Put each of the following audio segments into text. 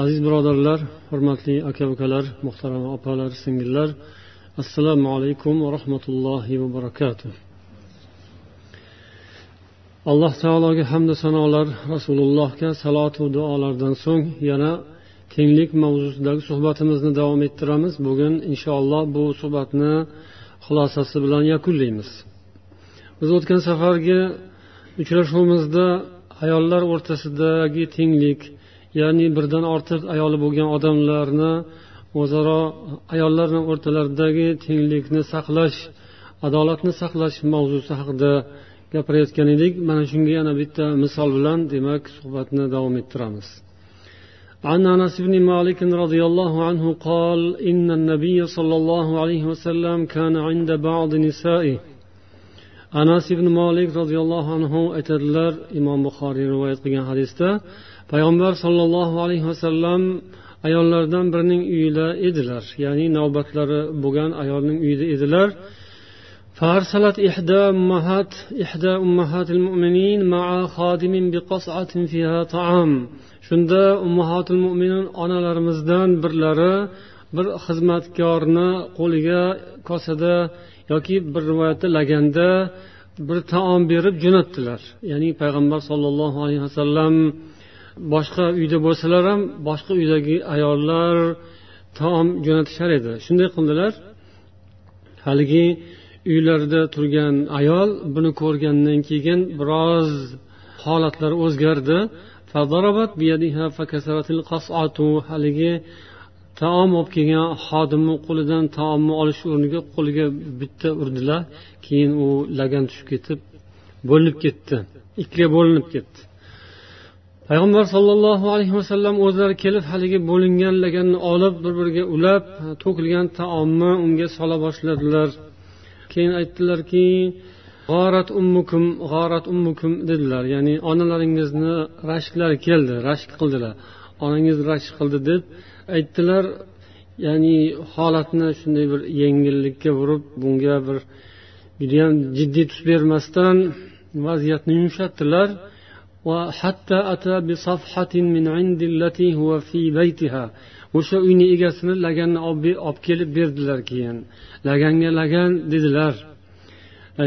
Aziz birodarlar hurmatli aka ukalar muhtarama opalar singillar assalomu alaykum va rahmatullohi va barakatuh. Alloh taologa hamda sanolar rasulullohga salotu duolardan so'ng yana tenglik mavzusidagi suhbatimizni davom ettiramiz. Bugun inshaalloh bu suhbatni xulosasi bilan yakunlaymiz. Biz o'tgan safargi uchrashuvimizda ayollar o'rtasidagi tenglik ya'ni birdan ortiq ayoli bo'lgan odamlarni o'zaro ayollarni o'rtalaridagi tenglikni saqlash adolatni saqlash mavzusi haqida gapirayotgan edik mana shunga yana bitta misol bilan demak suhbatni davom ettiramiz عن انس بن مالك رضي الله عنه قال ان النبي صلى الله عليه وسلم كان عند بعض نسائه anas ibn molik roziyallohu anhu aytadilar imom buxoriy rivoyat qilgan hadisda payg'ambar sollallohu alayhi vasallam ayollardan birining uyida edilar ya'ni navbatlari bo'lgan ayolning uyida edilar فأرسلت إحدى أمهات إحدى أمهات المؤمنين مع خادم بقصعة فيها طعام shunda ummahatul mo'minin onalarimizdan birlari bir xizmatkorni qo'liga kosada yoki bir rivoyatda laganda bir taom berib jo'natdilar ya'ni payg'ambar sollallohu alayhi vasallam boshqa uyda bo'lsalar ham boshqa uydagi ayollar taom jo'natishar edi. Shunday qildilar. Haligi uylarida turgan ayol buni ko'rgandan keyin biroz holatlari o'zgardi. Haligi taom olib kelgan xodimni qo'lidan taomni olish o'rniga qo'liga bitta urdilar. Keyin u lagan tushib ketib bo'linib ketdi. Ikkiga bo'linib ketdi. Payg'ambar sollallohu alayhi vasallam o'zlari kelib haligi bo'lingan laganni olib bir biriga ulab to'kilgan taomni unga sola boshladilar. Keyin aytdilarki g'orat ummukum g'orat ummukum dedilar. Ya'ni onalaringizni rashklari keldi rashk qildilar. Onangiz rashk qildi deb aytdilar. Ya'ni holatni shunday bir yengillikka burib bunga bir judayam jiddiy tus bermasdan vaziyatni yumshatdilar. وحتى أتى بصفحة من عند التي هو في بيتها. o'sha uyni egasini laganni olib kelib berdilar keyin laganga lagan dedilar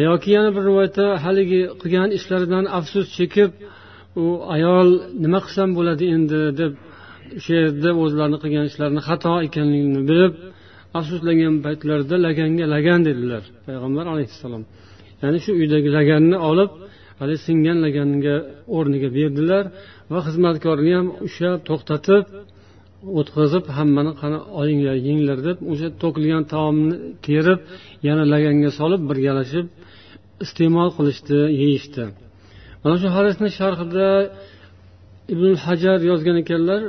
yoki yana bir rivoyatda haligi qilgan ishlaridan afsus chekib u ayol nima qilsam bo'ladi endi deb o'sha yerda o'zlarini qilgan ishlarini xato ekanligini bilib afsuslangan paytlarida laganga lagan dedilar payg'ambar alayhissalom ya'ni shu uydagi laganni olib haligi singan laganga o'rniga berdilar va xizmatkorni ham ushlab to'xtatib o'tkazib hammani qani olinglar yenglar deb o'sha to'kilgan taomni terib yana laganga solib birgalashib iste'mol qilishdi yeyishdi. Mana shu hadisni sharhida ibn hajar yozgan ekanlar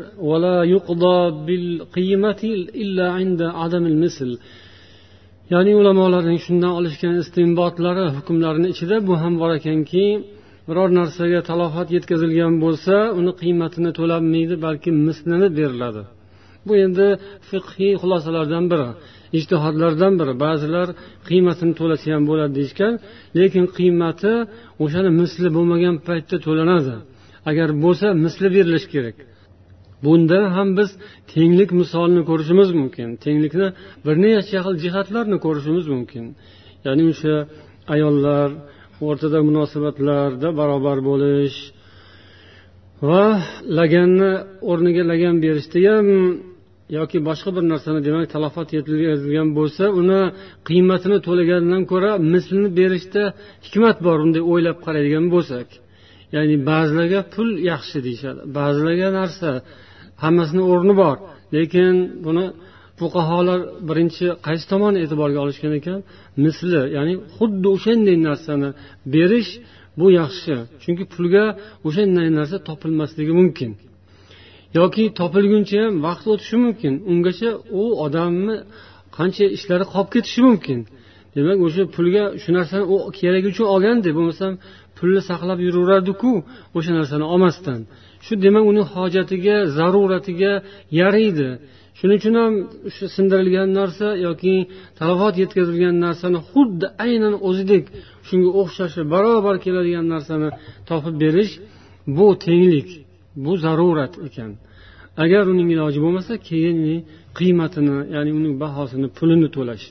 ya'ni ulamolarning shundan olishgan istinbotlari hukmlarini ichida bu ham bor ekanki biror narsaga talofat yetkazilgan bo'lsa uni qiymatini to'lanmaydi balki mislini beriladi. Bu endi fiqhiy xulosalardan biri ijtihodlardan biri. Ba'zilar qiymatini to'lasa ham bo'ladi deyishgan lekin qiymati o'shani misli bo'lmagan paytda to'lanadi. Agar bo'lsa misli berilishi kerak. Bunda ham biz tenglik misolini ko'rishimiz mumkin. Tenglikni bir necha xil jihatlarni ko'rishimiz mumkin. Ya'ni o'sha ayollar o'rtada munosabatlarda barobar bo'lish va laganni o'rniga lagan berishda ham yoki boshqa bir narsani demak talafot yetkazilgan bo'lsa uni qiymatini to'lagandan ko'ra mislini berishda hikmat bor unday o'ylab qaraydigan bo'lsak. Ya'ni ba'zilarga pul yaxshi deyishadi ba'zilarga narsa hammasini o'rni bor. Lekin buni fuqarolar birinchi qaysi tomonni e'tiborga olishgan ekan? Misli ya'ni xuddi o'shanday narsani berish bu yaxshi. Chunki pulga o'shanday narsa topilmasligi mumkin. Yoki topilguncha ham vaqt o'tishi mumkin. Ungacha u odamni qancha ishlari qolib ketishi mumkin. Demak o'sha pulga shu narsani u keragi uchun olgandi. Bo'lmasam pulni saqlab yuraverardiku o'sha narsani olmasdan. Shu demak uni hojatiga zaruratiga yaraydi. Shuning uchun ham shu sindirilgan narsa yoki talafot yetkazilgan narsani xuddi aynan o'zidek shunga o'xshashi barobar keladigan narsani topib berish bu tenglik bu zarurat ekan. Agar uning iloji bo'lmasa keyin qiymatini ya'ni uning bahosini pulini to'lash.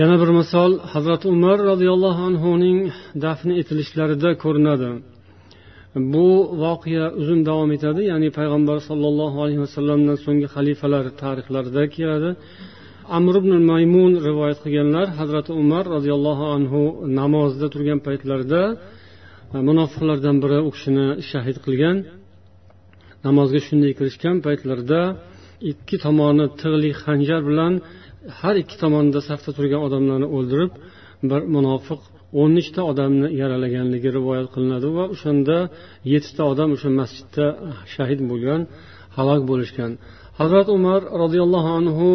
Yana bir misol hazrati umar roziyallohu anhuning dafn etilishlarida ko'rinadi. Bu voqea uzun davom etadi ya'ni payg'ambar sollallohu alayhi vasallamdan so'nggi xalifalar tarixlarida keladi. Amr ibn maymun rivoyat qilganlar hazrati umar roziyallohu anhu namozda turgan paytlarida e, munofiqlardan biri u kishini shahid qilgan. Namozga shunday kirishgan paytlarida ikki tomoni tig'li xanjar bilan har ikki tomonda safda turgan odamlarni o'ldirib bir munofiq o'n nechta odamni yaralaganligi rivoyat qilinadi va o'shanda yettita odam o'sha masjidda shahid bo'lgan halok bo'lishgan. Hazrat umar roziyallohu anhu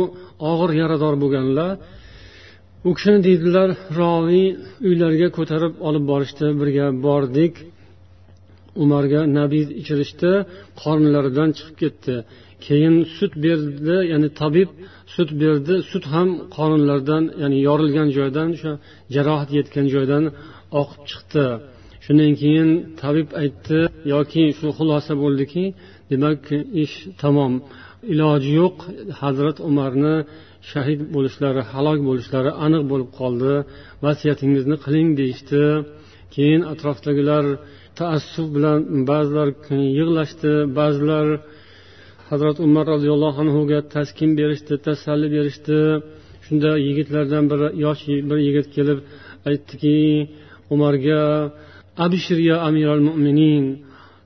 og'ir yarador bo'lganlar. U kishini deydilar roviy uylariga ko'tarib olib borishdi birga bordik. Umarga nabiy ichirishdi qornlaridan chiqib ketdi. Keyin sut berdi ya'ni tabib sut berdi. Sut ham qonunlardan ya'ni yorilgan joydan o'sha jarohat yetgan joydan oqib chiqdi. Shundan keyin tabib aytdi yoki shu xulosa bo'ldiki demak ish tamom. Iloji yo'q hazrat umarni shahid bo'lishlari halok bo'lishlari aniq bo'lib qoldi. Vasiyatingizni qiling deyishdi. Keyin atrofdagilar taassuf bilan ba'zilar yig'lashdi ba'zilar hazrat umar roziyallohu anhuga taskin berishdi tasalli berishdi. Shunda yigitlardan biri yosh bir yigit kelib aytdiki umarga abishir ya amiral mo'minin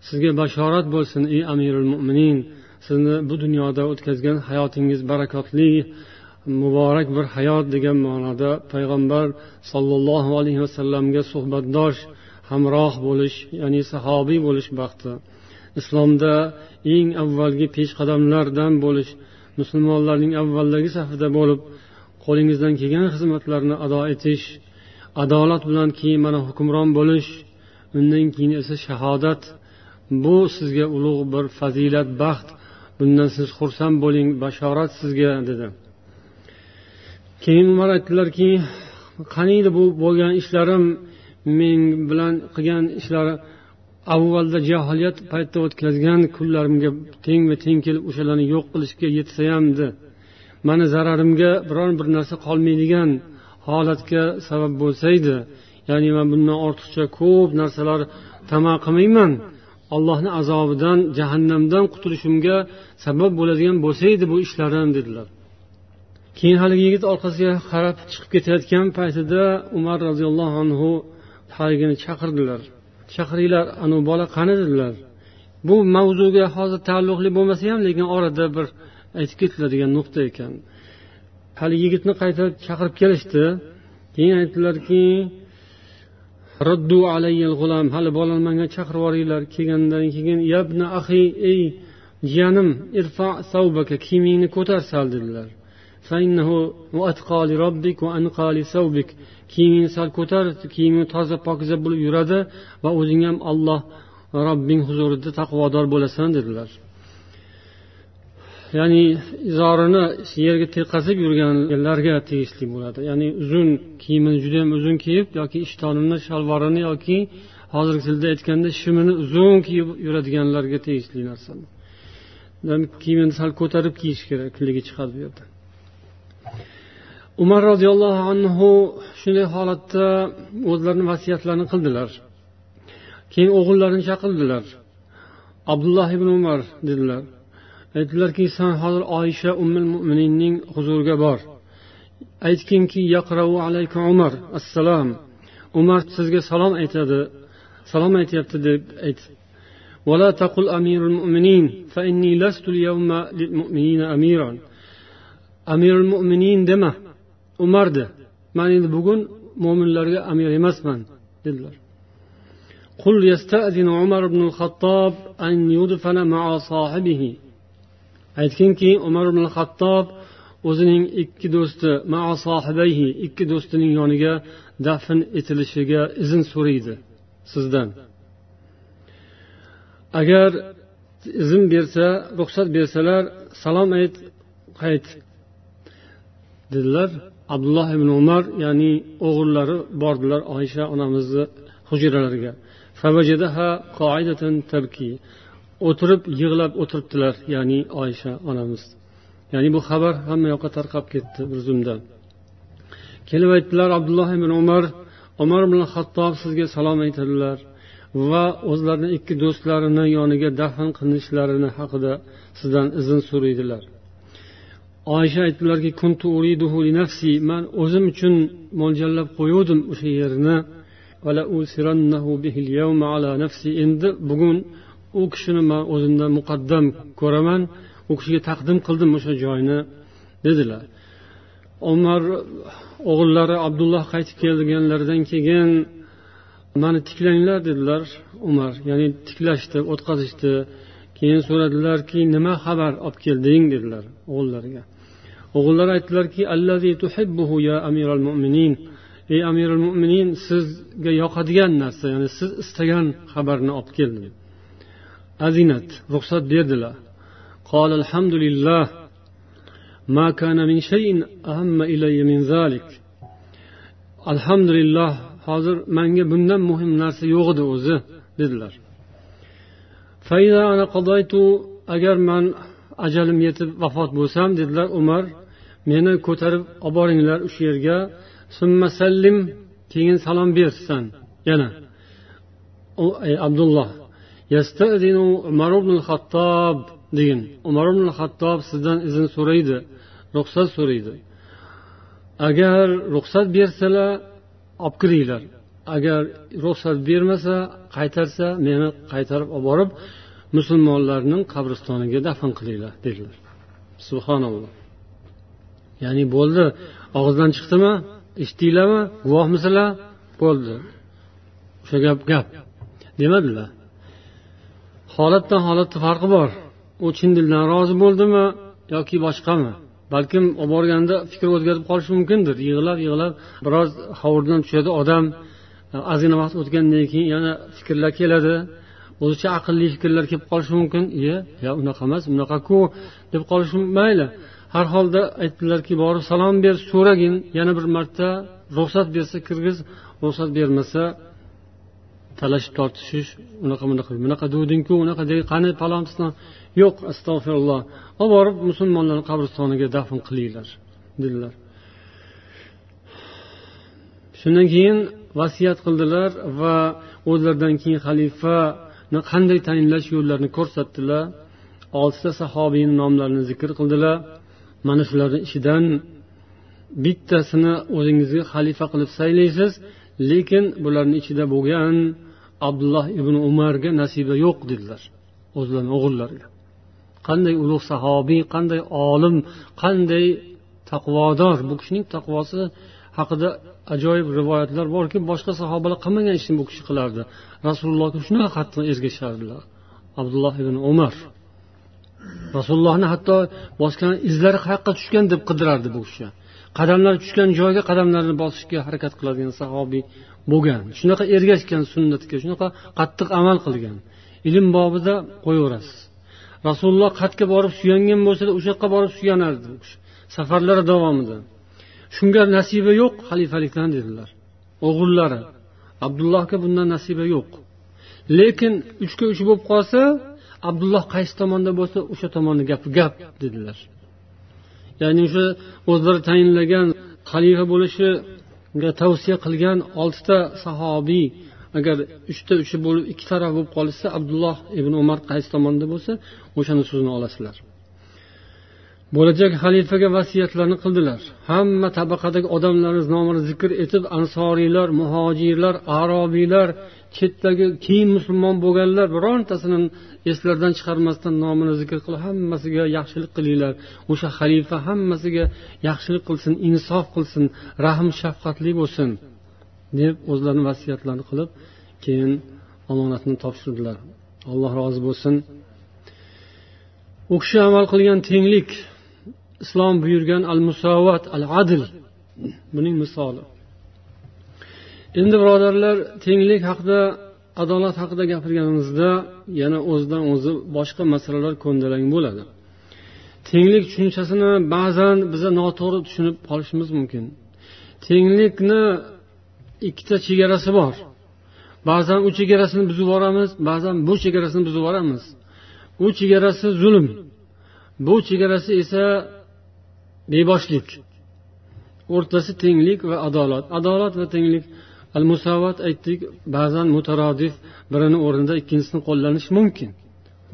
sizga bashorat bo'lsin ey amirul mo'minin sizni bu dunyoda o'tkazgan hayotingiz barakotli muborak bir hayot degan ma'noda payg'ambar sollallohu alayhi vasallamga suhbatdosh hamroh bo'lish ya'ni sahobiy bo'lish baxti. Islomda eng avvalgi peshqadamlardan bo'lish musulmonlarning avvaldagi safida bo'lib qo'lingizdan kelgan xizmatlarni ado etish adolat bilan keyin mana hukmron bo'lish undan keyin esa shahodat. Bu sizga ulug' bir fazilat baxt. Bundan siz xursand bo'ling bashorat sizga dedi. Keyin umar aytdilarki qaniydi bu bo'lgan ishlarim? Men bilan qilgan ishlari avvalda jaholiyat paytida o'tkazgan kunlarimga tengma teng kelib o'shalarni yo'q qilishga yetsayamdi. Mani zararimga biron bir narsa qolmaydigan holatga sabab bo'lsa edi ya'ni man bundan ortiqcha ko'p narsalar tama qilmayman. Allohni azobidan jahannamdan qutulishimga sabab bo'ladigan bo'lsa edi bu ishlarim dedilar. Keyin haligi yigit orqasiga qarab chiqib ketayotgan paytida umar roziyallohu anhu haligini chaqirdilar. Shahriylar anavi bola qani dedilar bu mavzuga hozir taalluqli bo'lmasa ham lekin orada bir aytib ketiladigan nuqta ekan. Hali yigitni qayta chaqirib kelishdi. Keyin aytdilarki hali bolani manga chaqirib yuboringlar. Kelgandan keyin yabna ahi ey jiyanim irfa savbaka kiyimingni ko'tar sal dedilar kiyimingni sal ko'tar kiyiming toza pokiza bo'lib yuradi va o'zing ham olloh robbing huzurida taqvodor bo'lasan dedilar. Ya'ni izorini yerga tirqazib yurganlarga tegishli bo'ladi. Ya'ni uzun kiyimini judayam uzun kiyib yoki ishtonini shalvorini yoki hozirgi tilda aytganda shimini uzun kiyib yuradiganlarga tegishli narsa. Kiyimini sal ko'tarib kiyish kerakligi chiqadi bu yerda. umar roziyallohu anhu shunday holatda o'zlarini vasiyatlarini qildilar keyin o'g'illarini chaqirdilar abdulloh ibn umar dedilar aytdilarki san hozir oysha ummul mo'mininning huzuriga bor aytginki yaqrau alayka umar assalom umar sizga salom aytadi salom aytyapti deb ayt ولا تقل أمير المؤمنين فإني لست اليوم للمؤمنين أميرا أمير المؤمنين دمه umar de man endi bugun mo'minlarga amir emasman dedilar قل يستأذن عمر بن الخطاب أن يدفن مع صاحبه aytginki umar ibn hattob o'zining ikki do'sti ikki do'stining yoniga dafn etilishiga izn so'raydi sizdan agar izn bersa ruxsat bersalar salom ayt qayt dedilar Abdulloh ibn umar ya'ni o'g'illari bordilar oysha onamizni hujralariga o'tirib yig'lab o'tiribdilar ya'ni oysha onamiz. Ya'ni bu xabar hamma yoqqa tarqab ketdi bir zumda. Kelib aytdilar abdulloh ibn umar umar ibn hattob sizga salom aytadilar va o'zlarini ikki do'stlarini yoniga dafn qilinishlarini haqida sizdan izn so'raydilar. Oysha aytdilarki man o'zim uchun mo'ljallab qo'yuvdim o'sha yerni. Endi bugun u kishini man o'zimdan muqaddam ko'raman. U kishiga taqdim qildim o'sha joyni dedilar. Umar o'g'illari abdulloh qaytib kelganlaridan keyin mani tiklanglar dedilar umar. Ya'ni tiklashdi o'tqazishdi. Keyin so'radilarki nima xabar olib kelding? dedilar o'g'illariga. o'g'illari aytdilarki ya amiral mo'minin ey amirul mo'minin sizga yoqadigan narsa ya'ni siz istagan xabarni olib keldim azinat ruxsat berdilar قال الحمد لله ما كان من شيء أهم إلي من ذلك الحمد لله hozir manga bundan muhim narsa yo'q edi o'zi dedilar agar man ajalim yetib vafot bo'lsam dedilar umar Meni ko'tarib olib boringlar o'sha yerga sallim keyin salom bersan yana. Abdulloh umar ibn xattob degin. Umar ibn xattob sizdan izn so'raydi ruxsat so'raydi. Agar ruxsat bersalar olib kiringlar. Agar ruxsat bermasa qaytarsa meni qaytarib olib borib musulmonlarning qabristoniga dafn qilinglar dedilar. Subhanalloh. Ya'ni bo'ldi. Og'izdan chiqdimi? Eshitdinglarmi? Guvohmisizlar bo'ldi. O'sha gap gap. Demadilar. Holatdan holatni farqi bor. U chin dildan rozi bo'ldimi yoki boshqami? Balkim olib borganda fikr o'zgarib qolishi mumkindir. Yig'lab yig'lab biroz hovurdan tushadi odam. Ozgina vaqt o'tgandan keyin yana fikrlar keladi. O'zicha aqlli fikrlar kelib qolishi mumkin. Iye yo unaqa emas bunaqaku deb qolishi mayli. Har holda aytdilarki borib salom ber so'ragin. Yana bir marta ruxsat bersa kirgiz ruxsat bermasa talashib tortishish unaqa bunaqa bunaqa degdingku unaqa qani palonchisan yo'q astag'firulloh. Olib borib musulmonlarni qabristoniga dafn qilinglar dedilar. Shundan keyin vasiyat qildilar va o'zlaridan keyin xalifani qanday tayinlash yo'llarini ko'rsatdilar. Oltita sahobiyni nomlarini zikr qildilar. Mana shularni ichidan bittasini o'zingizga xalifa qilib saylaysiz lekin bularni ichida bo'lgan abdulloh ibn umarga nasiba yo'q dedilar o'zlarini o'g'illariga. Qanday ulug' sahobiy qanday olim qanday taqvodor. Bu kishining taqvosi haqida ajoyib rivoyatlar borki boshqa sahobalar qilmagan ishni bu kishi qilardi. Rasulullohga shunaqa qattiq ergashardilar abdulloh ibn umar. Rasulullohni hatto bosgan izlari qayoqqa tushgan deb qidirardi bu kishi. Qadamlari tushgan joyga qadamlarini bosishga harakat qiladigan sahobiy bo'lgan. Shunaqa ergashgan sunnatga shunaqa qattiq amal qilgan. Ilm bobida qo'yaverasiz. Rasululloh qayerga borib suyangan bo'lsada o'sha yoqqa borib suyanardi safarlari davomida. Shunga nasiba yo'q xalifalikdan dedilar. O'g'illari. Abdullohga bundan nasiba yo'q. Lekin uchga uch bo'lib qolsa abdulloh qaysi tomonda bo'lsa o'sha tomonni gapi gap dedilar. Ya'ni o'sha o'zlari tayinlagan xalifa bo'lishiga tavsiya qilgan oltita sahobiy agar uchta uchi bo'lib ikki taraf bo'lib qolishsa abdulloh ibn umar qaysi tomonda bo'lsa o'shani so'zini olasizlar. Bo'lajak xalifaga vasiyatlarni qildilar. Hamma tabaqadagi odamlarni nomini zikr etib ansoriylar muhojirlar arobiylar chetdagi keyin musulmon bo'lganlar birontasini eslaridan chiqarmasdan nomini zikr qilib hammasiga yaxshilik qilinglar. O'sha xalifa hammasiga yaxshilik qilsin insof qilsin rahm shafqatli bo'lsin deb o'zlarini vasiyatlarini qilib keyin omonatni topshirdilar. Alloh rozi bo'lsin. U kishi amal qilgan tenglik islom buyurgan al musovat al adl buning misoli. Endi birodarlar tenglik haqida adolat haqida gapirganimizda yana o'zidan o'zi boshqa masalalar ko'ndalang bo'ladi. Tenglik tushunchasini ba'zan biza noto'g'ri tushunib qolishimiz mumkin. Tenglikni ikkita chegarasi bor. Ba'zan u chegarasini buzib yuboramiz ba'zan bu chegarasini buzib yuboramiz. U chegarasi zulm bu chegarasi esa beboshlik o'rtasi tenglik va adolat. Adolat va tenglik al musovat aytdik ba'zan mutarodif birini o'rnida ikkinchisini qo'llanish mumkin.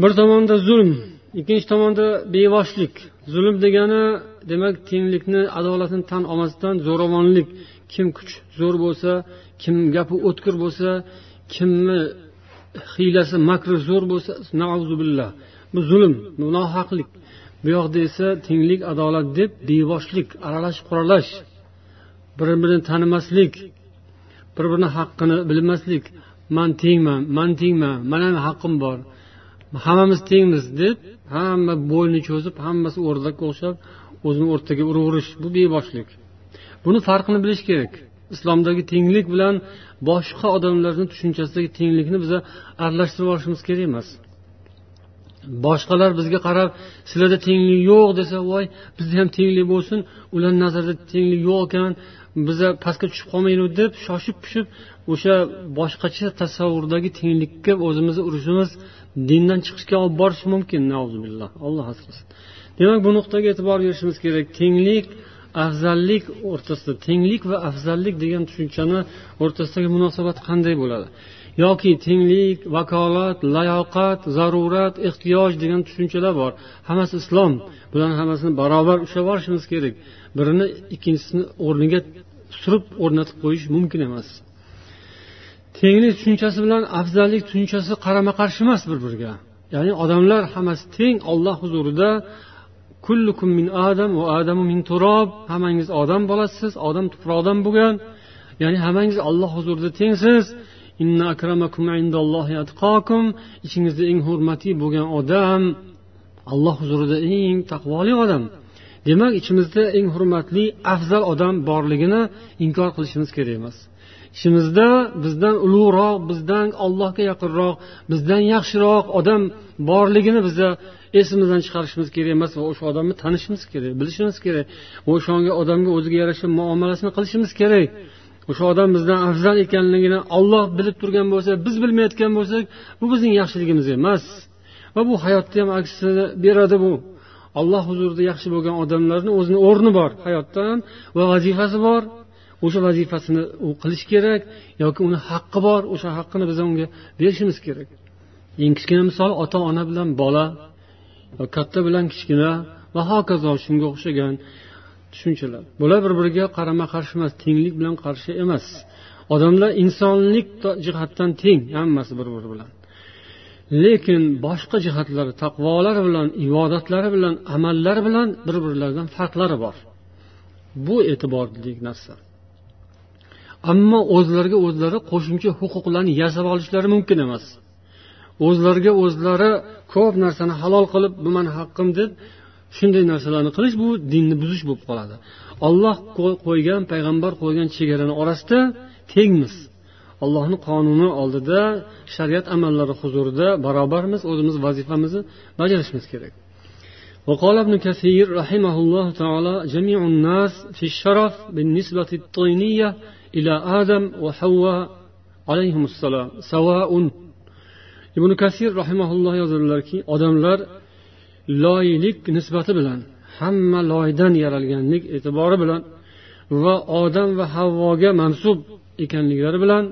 Bir tomonda zulm ikkinchi tomonda bevoshlik zulm degani demak tenglikni adolatni tan olmasdan zo'ravonlik. Kim kuch zo'r bo'lsa kim gapi o'tkir bo'lsa kimni hiylasi makri zo'r bo'lsa billah bu zulm bu nohaqlik. Bu yoqda esa tenglik adolat deb bevoshlik aralash quralash bir birini tanimaslik bir birini haqqini bilmaslik. Man tengman man tengman mani haqqim bor hammamiz tengmiz deb hamma bo'yni cho'zib hammasi o'rdakka o'xshab o'zini o'rtaga uraverish bu beboshlik. Buni farqini bilish kerak. Islomdagi tenglik bilan boshqa odamlarni tushunchasidagi tenglikni biza aralashtirib olishimiz kerak emas. Boshqalar bizga qarab sizlarda tenglik yo'q desa voy bizda ham tenglik bo'lsin ularni nazarida tenglik yo'q ekan biza pastga tushib qolmaylik deb shoshib pishib o'sha boshqacha tasavvurdagi tenglikka o'zimizni urishimiz dindan chiqishga olib borishi mumkin alloh asrasin. Demak bu nuqtaga e'tibor berishimiz kerak. Tenglik afzallik o'rtasida tenglik va afzallik degan tushunchani o'rtasidagi munosabat qanday bo'ladi? Yoki tenglik vakolat layoqat zarurat ehtiyoj degan tushunchalar bor. Hammasi islom. Bularni hammasini barobar ushlab olishimiz kerak. Birini ikkinchisini o'rniga surib o'rnatib qo'yish mumkin emas. Tenglik tushunchasi bilan afzallik tushunchasi qarama qarshi emas bir biriga. Ya'ni odamlar hammasi teng olloh huzurida kullukum min adam va adamu min turob hammangiz odam bolasisiz odam tuproqdan bo'lgan ya'ni hammangiz olloh huzurida tengsiz inna akramakum indallohi atqokum ichingizda eng hurmatli bo'lgan odam alloh huzurida eng taqvoli odam. Demak ichimizda eng hurmatli afzal odam borligini inkor qilishimiz kerak emas. Ichimizda bizdan ulug'roq bizdan allohga yaqinroq bizdan yaxshiroq odam borligini biza esimizdan chiqarishimiz kerak emas va o'sha odamni tanishimiz kerak bilishimiz kerak. O'sha odamga o'ziga yarasha muomalasini qilishimiz kerak. O'sha odam bizdan afzal ekanligini olloh bilib turgan bo'lsa biz bilmayotgan bo'lsak bu bizning yaxshiligimiz emas. Va bu hayotda ham aksini beradi bu. Alloh huzurida yaxshi bo'lgan odamlarni o'zini o'rni bor hayotda va vazifasi bor. O'sha vazifasini u qilish kerak yoki uni haqqi bor o'sha haqqini biz unga berishimiz kerak. Eng kichkina misol ota ona bilan bola katta bilan kichkina va hokazo shunga o'xshagan tushunchalar. Bular bir biriga qarama qarshi emas tenglik bilan qarshi emas. Odamlar insonlik jihatdan teng hammasi bir biri bilan. Lekin boshqa jihatlari taqvolari bilan ibodatlari bilan amallari bilan bir birlaridan farqlari bor. Bu e'tiborli narsa. Ammo o'zlariga o'zlari qo'shimcha huquqlarni yasab olishlari mumkin emas. O'zlariga o'zlari ko'p narsani halol qilib bu mani haqqim deb shunday narsalarni qilish bu dinni buzish bo'lib qoladi olloh qo'ygan payg'ambar qo'ygan chegarani orasida tengmiz allohni qonuni oldida shariat amallari huzurida barobarmiz o'zimiz vazifamizni bajarishimiz kerak وقال ابن كثير رحمه الله تعالى جميع الناس في الشرف بالنسبة الطينية إلى آدم وحواء عليهم السلام سواء ibn kasir rahimaulloh yozadilarki odamlar loylik nisbati bilan hamma loydan yaralganlik e'tibori bilan va odam va havvoga mansub ekanliklari bilan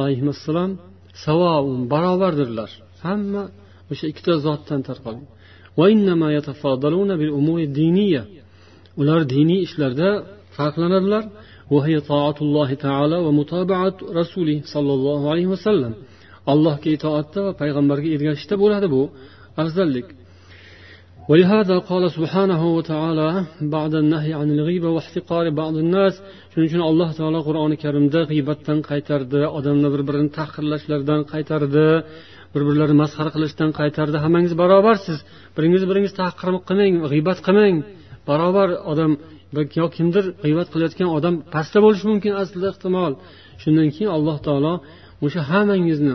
alayhissalom savoun barobardirlar hamma o'sha ikkita zotdan tarqalgan ular diniy ishlarda farqlanadilar وهي طاعة الله تعالى ومتابعة رسوله صلى الله عليه وسلم allohga itoatda va payg'ambarga ergashishda bo'ladi bu afzallik ولهذا قال سبحانه وتعالى بعد النهي عن الغيبة واحتقار بعض الناس shuning uchun alloh taolo qur'oni karimda g'iybatdan qaytardi odamlar bir birini tahqirlashlaridan qaytardi bir birlarini masxara qilishdan qaytardi hammangiz barobarsiz biringiz biringiz tahqir qilmang g'iybat qilmang barobar odam yo kimdir g'iybat qilayotgan odam pastda bo'lishi mumkin aslida ehtimol shundan keyin alloh taolo o'sha hammangizni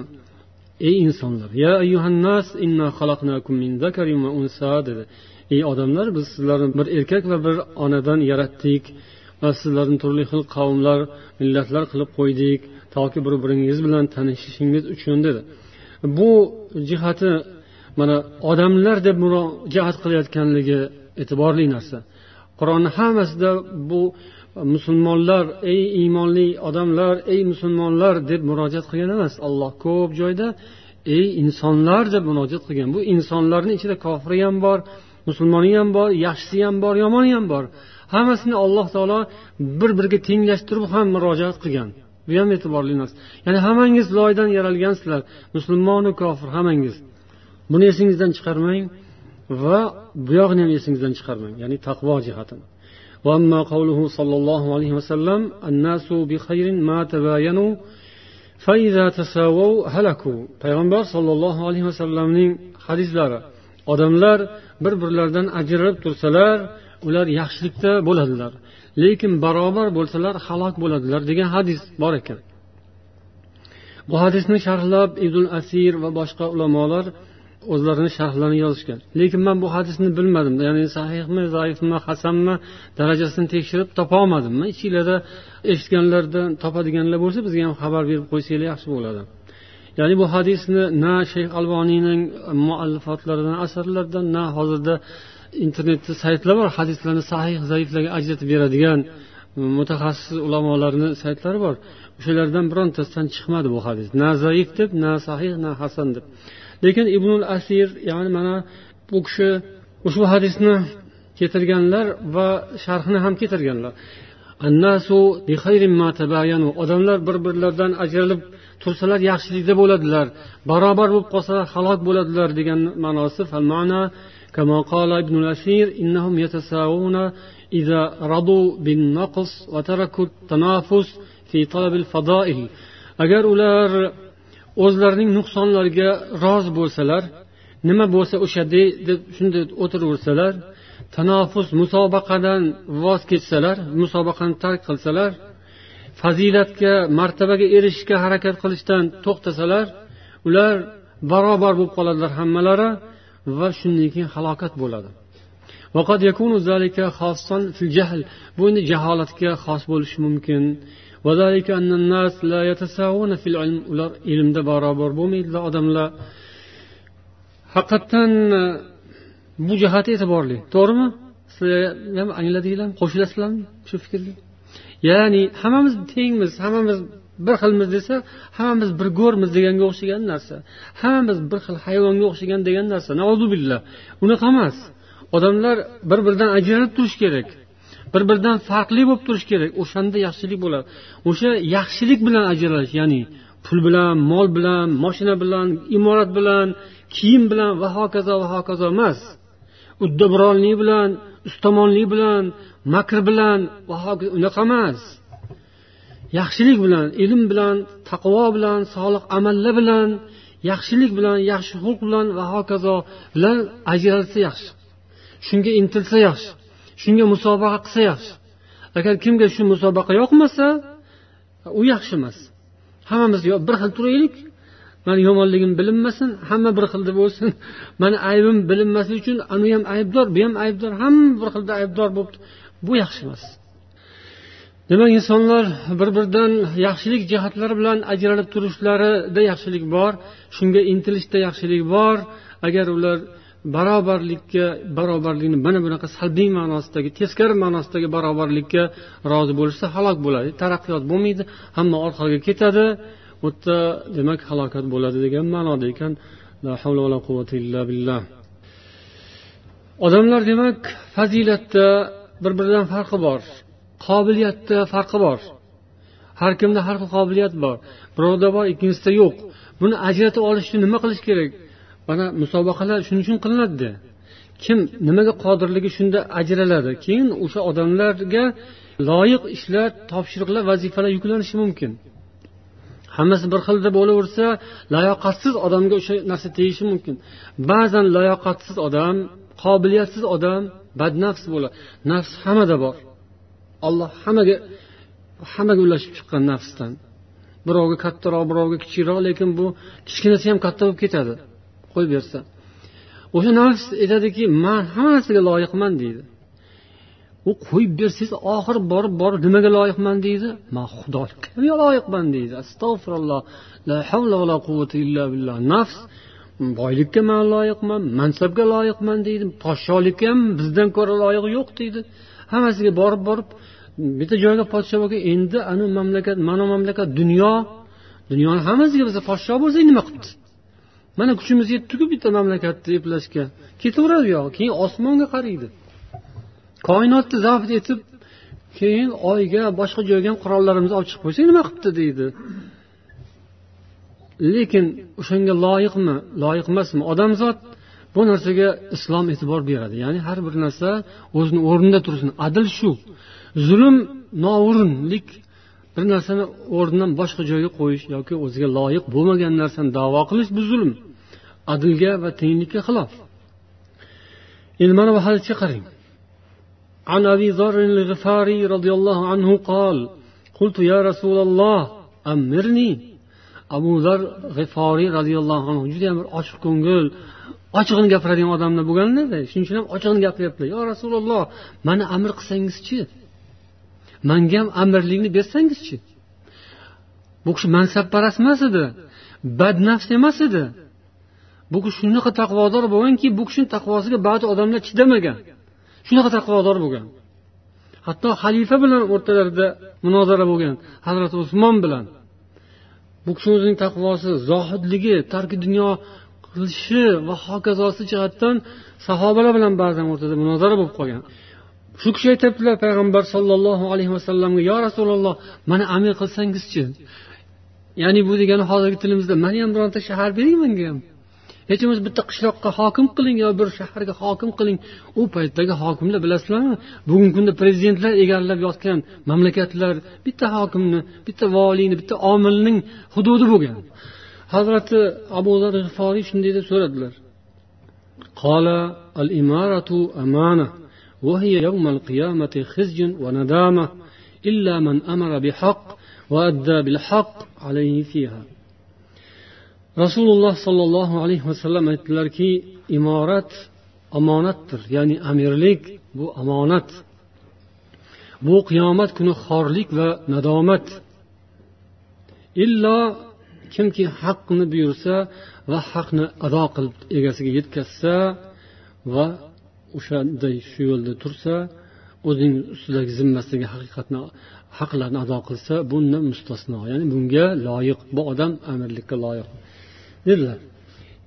ey insonlar ya ayyuhannas inna xalaqnakum min zakarin va unsa dedi. Ey odamlar biz sizlarni bir erkak va bir onadan yaratdik va sizlarni turli xil qavmlar millatlar qilib qo'ydik toki bir biringiz bilan tanishishingiz uchun dedi. Bu jihati mana odamlar deb murojaat qilayotganligi e'tiborli narsa. Qur'onni hammasida bu musulmonlar ey iymonli odamlar ey musulmonlar deb murojaat qilgan emas. Alloh ko'p joyda ey insonlar deb murojaat qilgan. Bu insonlarni ichida kofiri ham bor musulmoni ham bor yaxshisi ham bor yomoni ham bor. Hammasini alloh taolo bir biriga tenglashtirib ham murojaat qilgan. Bu ham e'tiborli narsa. Ya'ni hammangiz loydan yaralgansizlar. Musulmonu kofir hammangiz. Buni esingizdan chiqarmang va buyog'ini ham esingizdan chiqarmang. Ya'ni taqvo jihatini وأما قوله صلى الله عليه وسلم الناس بخير ما تباينوا فإذا تساووا هلكوا payg'ambar sollallohu alayhi vasallamning hadislari odamlar bir birlaridan ajralib tursalar ular yaxshilikda bo'ladilar lekin barobar bo'lsalar halok bo'ladilar degan hadis bor ekan bu hadisni sharhlab ibn asir va boshqa ulamolar o'zlarini sharhlarini yozishgan. Lekin man bu hadisni bilmadim ya'ni sahihmi zaifmi hasanmi darajasini tekshirib topolmadim ichinglarda eshitganlardan topadiganlar bo'lsa bizga ham xabar berib qo'ysanglar yaxshi bo'ladi. Ya'ni bu hadisni na shayx alboniyning muallifotlaridan asarlaridan na hozirda internetda saytlar bor hadislarni sahih zaiflarga ajratib beradigan mutaxassis ulamolarni saytlari bor. O'shalardan birontasidan chiqmadi bu hadis. Na zaif deb na sahih na hasan deb. lekin ibnul asir ya'ni mana bu kishi ushbu hadisni keltirganlar va sharhini ham keltirganlar odamlar bir birlaridan ajralib tursalar yaxshilikda bo'ladilar barobar bo'lib qolsalar halok bo'ladilar degan ma'nosi كما قال ابن الأثير إنهم يتساوون إذا رضوا بالنقص وتركوا التنافس في طلب الفضائل agar ular o'zlarining nuqsonlariga rozi bo'lsalar nima bo'lsa o'sha deb shunday o'tiraversalar tanofus musobaqadan voz kechsalar musobaqani tark qilsalar fazilatga martabaga erishishga harakat qilishdan to'xtasalar ular barobar bo'lib qoladilar hammalari va shundan keyin halokat bo'ladi. Bu endi jaholatga xos bo'lishi mumkin. ular ilmda barobar bo'lmaydilar odamlar. Haqiqatdan e, bu jihati e'tiborli. To'g'rimi? Sizlar ham angladinglarmi? Qo'shilasizlarmi shu fikrga? Ya'ni hammamiz tengmiz hammamiz bir xilmiz desa hammamiz bir go'rmiz deganga o'xshagan narsa. Hammamiz bir xil hayvonga o'xshagan degan narsa. Nauzubillah. Unaqa emas. Odamlar bir biridan ajralib turishi kerak bir biridan farqli bo'lib turishi kerak. O'shanda yaxshilik bo'ladi. O'sha yaxshilik bilan ajralish ya'ni pul bilan mol bilan moshina bilan imorat bilan kiyim bilan va hokazo va hokazo emas. Uddaburonlik bilan ustamonlik bilan makr bilan va hokazo unaqa emas. Yaxshilik bilan ilm bilan taqvo bilan solih amallar bilan yaxshilik bilan yaxshi xulq bilan va hokazo bilan ajralsa yaxshi. Shunga intilsa yaxshi shunga musobaqa qilsa yaxshi. Agar kimga shu musobaqa yoqmasa u yaxshi emas. Hammamiz bir xil turaylik. Mani yomonligim bilinmasin hamma bir xilda bo'lsin. Mani aybim bilinmasligi uchun anu ham aybdor bu ham aybdor hamma bir xilda aybdor bo'libdi. Bu yaxshi emas. Demak insonlar bir biridan yaxshilik jihatlari bilan ajralib turishlarida yaxshilik bor shunga intilishda yaxshilik bor. Agar ular barobarlikka barobarlikni mana bunaqa salbiy ma'nosidagi teskari ma'nosidagi barobarlikka rozi bo'lishsa halok bo'ladi taraqqiyot bo'lmaydi hamma orqaga ketadi u yerda demak halokat bo'ladi degan ma'noda ekan. La havla vala quvvata illa billah. Odamlar demak fazilatda bir biridan farqi bor qobiliyatda farqi bor. Har kimda har xil qobiliyat bor. Birovda bor ikkinchisida yo'q. Buni ajratib olish uchun nima qilish kerak? Mana musobaqalar shuning uchun qilinadida kim nimaga qodirligi shunda ajraladi. Keyin o'sha odamlarga loyiq ishlar topshiriqlar vazifalar yuklanishi mumkin. Hammasi bir xilda bo'laversa layoqatsiz odamga o'sha narsa tegishi mumkin. Ba'zan layoqatsiz odam qobiliyatsiz odam badnafs bo'ladi nafs hammada bor. Olloh hammaga hammaga ulashib chiqqan nafsdan. Birovga kattaroq birovga kichikroq lekin bu kichkinasi ham katta bo'lib ketadi. Qo'yib bersa. O'sha nafs aytadiki man hamma narsaga loyiqman deydi. U qo'yib bersangiz oxiri borib borib nimaga loyiqman deydi? Man xudoga loyiqman? deydi. Astag'firulloh. La havla va la quvvata illa billah. Nafs boylikka man loyiqman mansabga loyiqman deydi. Podshohlikka ham bizdan ko'ra loyiq yo'q deydi. Hammasiga borib borib bitta joyga podsho bo'lgan endi anu mamlakat mana mamlakat dunyo dunyoni hammasiga biza podsho bo'lsak nima qilibdi? Mana kuchimiz yetdiku bitta mamlakatni eplashga ketaveradi u yog'i. Keyin osmonga qaraydi. Koinotni zabt etib keyin oyga boshqa joyga ham qurollarimizni olib chiqib qo'ysak nima qilibdi deydi. Lekin o'shanga loyiqmi? Loyiq emasmi? Odamzod bu narsaga islom e'tibor beradi. Ya'ni har bir narsa o'zini o'rnida tursin. Adil shu. Zulm noo'rinlik bir narsani o'rnidan boshqa joyga qo'yish yoki o'ziga loyiq bo'lmagan narsani davo qilish bu zulm. adlga va tenglikka xilof endi mana bu hadisga qarang عن أبي ذر الغفاري رضي الله عنه قال قلت يا رسول الله أمرني abu zar g'iforiy roziyallohu anhu judayam bir ochiq ko'ngil ochig'ini gapiradigan odamlar bo'lganlarda shuning uchun ham ochig'ini gapiryaptilar yo rasululloh mani amr qilsangizchi manga ham amirlikni bersangizchi bu kishi mansabparast emas edi badnafs emas edi Bu kishi shunaqa taqvodor bo'lganki bu kishini taqvosiga ba'zi odamlar chidamagan. Shunaqa taqvodor bo'lgan. Hatto xalifa bilan o'rtalarida munozara bo'lgan hazrati usmon bilan. Bu kishi o'zining taqvosi zohidligi tarki dunyo qilishi va hokazosi jihatdan sahobalar bilan ba'zan o'rtada munozara bo'lib qolgan. Shu kishi aytyaptilar payg'ambar sollallohu alayhi vasallamga yo rasululloh mani amir qilsangizchi? Ya'ni bu degani hozirgi tilimizda mani ham bironta shahar bering menga ham? hech bo'lmasa bitta qishloqqa hokim qiling yo bir shaharga hokim qiling u paytdagi hokimlar bilasizlarmi bugungi kunda prezidentlar egallab yotgan mamlakatlar bitta hokimni bitta voliyni bitta omilning hududi bo'lgan hazrati abu zar g'iforiy shunday deb so'radilar قال الإمارة أمانة وهي يوم القيامة خزي وندامة إلا من أمر بحق وأدى بالحق عليه فيها rasululloh sollallohu alayhi vasallam aytdilarki imorat omonatdir ya'ni amirlik bu omonat. Bu qiyomat kuni xorlik va nadomat. Illo kimki haqni buyursa va haqni ado qilib egasiga yetkazsa va o'shanday shu yo'lda tursa o'zining ustidagi zimmasidagi haqiqatni haqlarni ado qilsa bundan mustasno ya'ni bunga loyiq bu odam amirlikka loyiq. Dedilar.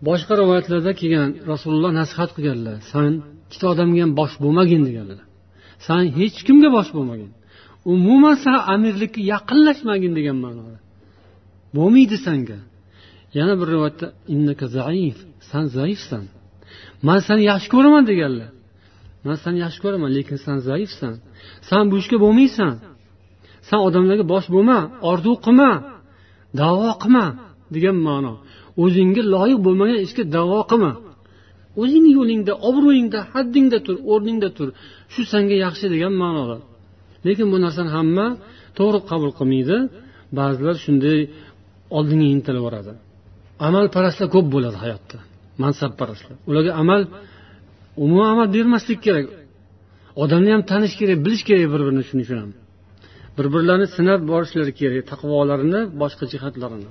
Boshqa rivoyatlarda kelgan rasululloh nasihat qilganlar san ikkita odamga ham bosh bo'lmagin deganlar. San hech kimga bosh bo'lmagin umuman san amirlikka yaqinlashmagin degan ma'noda. Bo'lmaydi sanga. Yana bir rivoyatda innaka zaif san zaifsan. Man seni yaxshi ko'raman deganlar. Man seni yaxshi ko'raman lekin san zaifsan. San bu ishga bo'lmaysan. San odamlarga bosh bo'lma orzu qilma davo qilma degan ma'no. O'zingga loyiq bo'lmagan ishga davo qilma. O'zingni yo'lingda obro'yingda haddingda tur o'rningda tur. Shu sanga yaxshi degan ma'noda lekin bu narsani hamma to'g'ri qabul qilmaydi. Ba'zilar shunday oldinga intilaveradi. Amalparastlar ko'p bo'ladi hayotda. Mansabparastlar. Ularga amal umuman amal bermaslik kerak. Odamni ham tanish kerak bilish kerak bir birini shuning uchun ham bir birlarini sinab borishlari kerak taqvolarini boshqa jihatlarini.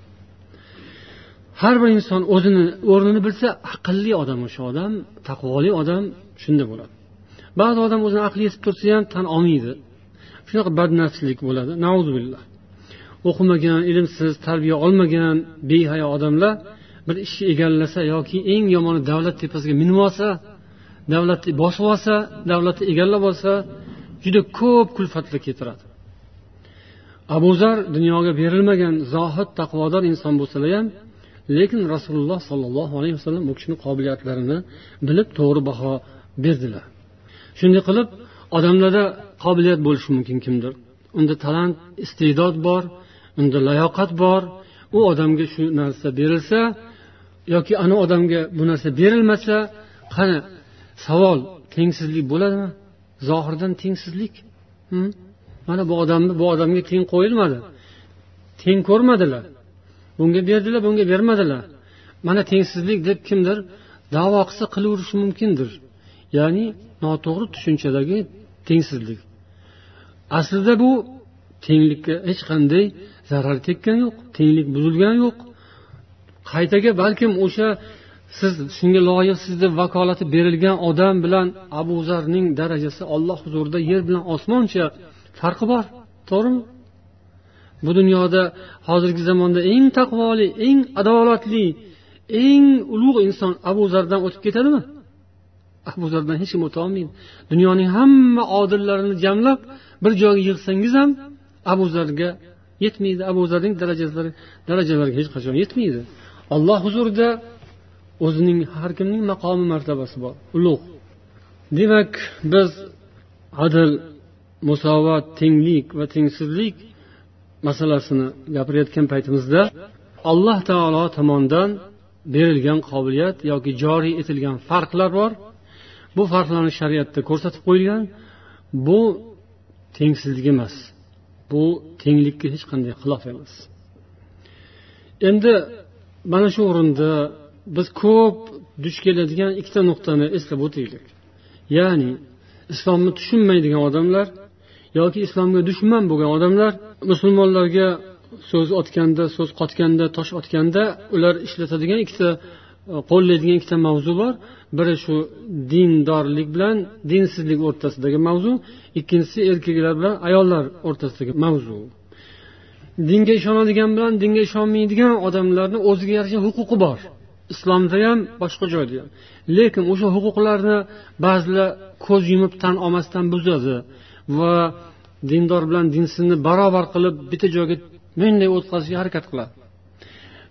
Har bir inson o'zini o'rnini bilsa aqlli odam o'sha odam taqvoli odam shunda bo'ladi. Ba'zi odam o'zini aqli yetib tursa ham tan olmaydi. Shunaqa badnafslik bo'ladi. Nauzubillah. O'qimagan ilmsiz tarbiya olmagan behayo odamlar bir ishni egallasa yoki eng yomoni davlat tepasiga minib olsa davlatni bosib olsa davlatni egallab olsa juda ko'p kulfatlar keltiradi. Abu zar dunyoga berilmagan zohid taqvodor inson bo'lsalar ham lekin rasululloh sollallohu alayhi vasallam u kishini qobiliyatlarini bilib to'g'ri baho berdilar. Shunday qilib odamlarda qobiliyat bo'lishi mumkin kimdir. Unda talant iste'dod bor unda layoqat bor. U odamga shu narsa berilsa yoki ana odamga bu narsa berilmasa qani savol tengsizlik bo'ladimi? Zohirdan tengsizlik. Hm? Mana bu odamni bu odamga teng qo'yilmadi. Teng ko'rmadilar. Bunga berdilar bunga bermadilar. Mana tengsizlik deb kimdir davo qilsa qilaverishi mumkindir. Ya'ni noto'g'ri tushunchadagi tengsizlik. Aslida bu tenglikka hech qanday zarar tekkani yo'q tenglik buzilgani yo'q. Qaytaga balkim o'sha siz shunga loyiqsiz deb vakolati berilgan odam bilan abu zarning darajasi olloh huzurida yer bilan osmoncha farqi bor to'g'rimi? Bu dunyoda hozirgi zamonda eng taqvoli eng adolatli eng ulug' inson abu zardan o'tib ketadimi? Abu zardan hech kim o'tolmaydi dunyoning hamma odillarini jamlab bir joyga yig'sangiz ham abu zarga yetmaydi. Abu zarning darajalari darajalariga hech qachon yetmaydi. Alloh huzurida o'zining har kimning maqomi martabasi bor. Ulug' demak biz adl musovat tenglik va tengsizlik masalasini gapirayotgan paytimizda alloh taolo tomonidan berilgan qobiliyat yoki joriy etilgan farqlar bor. Bu farqlarni shariatda ko'rsatib qo'yilgan. Bu tengsizlik emas. Bu tenglikka hech qanday xilof emas. Endi mana shu o'rinda biz ko'p duch keladigan ikkita nuqtani eslab o'taylik. Ya'ni islomni tushunmaydigan odamlar yoki islomga dushman bo'lgan odamlar musulmonlarga so'z otganda so'z qotganda tosh otganda ular ishlatadigan ikkita e, qo'llaydigan ikkita mavzu bor. Biri shu dindorlik bilan dinsizlik o'rtasidagi mavzu ikkinchisi erkaklar bilan ayollar o'rtasidagi mavzu. Dinga ishonadigan bilan dinga ishonmaydigan odamlarni o'ziga yarasha huquqi bor. Islomda ham boshqa joyda ham lekin o'sha huquqlarni ba'zilar ko'z yumib tan olmasdan buzadi va dindor bilan dinsizni barobar qilib bitta joyga bunday o'tkazishga harakat qiladi.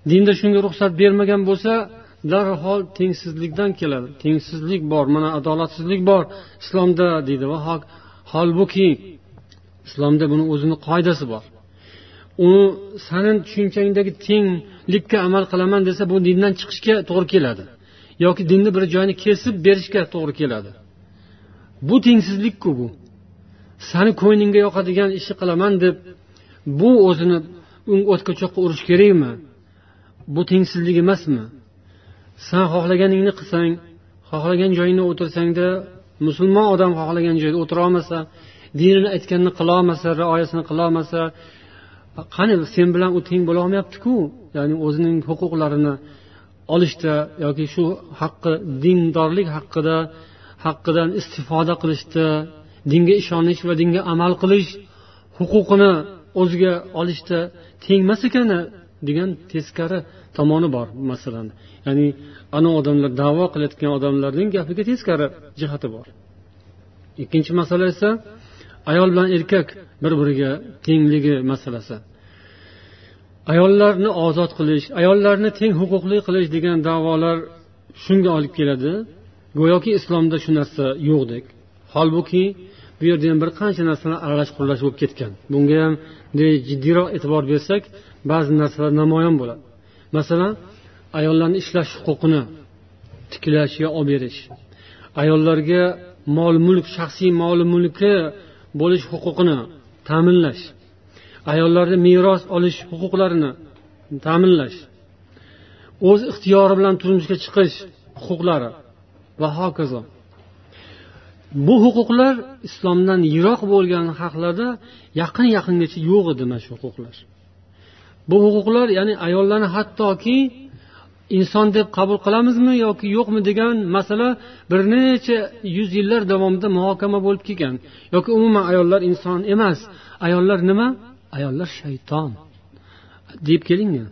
Dinda shunga ruxsat bermagan bo'lsa darhol tengsizlikdan keladi. Tengsizlik bor mana adolatsizlik bor. Islomda deydi va holbuki islomda buni o'zini qoidasi bor. Uni sani tushunchangdagi tenglikka amal qilaman desa bu dindan chiqishga to'g'ri keladi. Yoki dinni bir joyini kesib berishga to'g'ri keladi. Bu tengsizlikku bu. Sani ko'nglingga yoqadigan ishni qilaman deb bu o'zini o'tga cho'qqa urish kerakmi? Bu tengsizlik emasmi? San xohlaganingni qilsang xohlagan joyingda o'tirsangda musulmon odam xohlagan joyda o'tirolmasa dinini aytganini qilolmasa rioyasini qilolmasa qani sen bilan u teng bo'lolmayaptiku ya'ni o'zining huquqlarini olishda yoki shu haqqi dindorlik haqida haqqidan istifoda qilishda dinga ishonish va dinga amal qilish huquqini o'ziga olishda tengmas ekan degan teskari tomoni bor masalani ya'ni ana odamlar davo qilayotgan odamlarning gapiga teskari jihati bor. Ikkinchi masala esa ayol bilan erkak bir biriga tengligi masalasi. Ayollarni ozod qilish ayollarni teng huquqli qilish degan davolar shunga olib keladi. Go'yoki islomda shu narsa yo'qdek holbuki bu yerda ham bir qancha narsalar aralash quralash bo'lib ketgan. Bunga ham jiddiyroq e'tibor bersak ba'zi narsalar namoyon bo'ladi. Masalan ayollarni ishlash huquqini tiklash yo olib berish. Ayollarga mol mulk shaxsiy mol mulki bo'lish huquqini ta'minlash. Ayollarni meros olish huquqlarini ta'minlash. O'z ixtiyori bilan turmushga chiqish huquqlari va hokazo. Bu huquqlar islomdan yiroq bo'lgan haqlarda yaqin yaqingacha yo'q edi mana shu huquqlar. Bu huquqlar ya'ni ayollarni hattoki inson deb qabul qilamizmi yoki yo'qmi degan masala bir necha yuz yillar davomida muhokama bo'lib kelgan. Yoki umuman ayollar inson emas. Ayollar nima? Ayollar shayton. Deb kelingan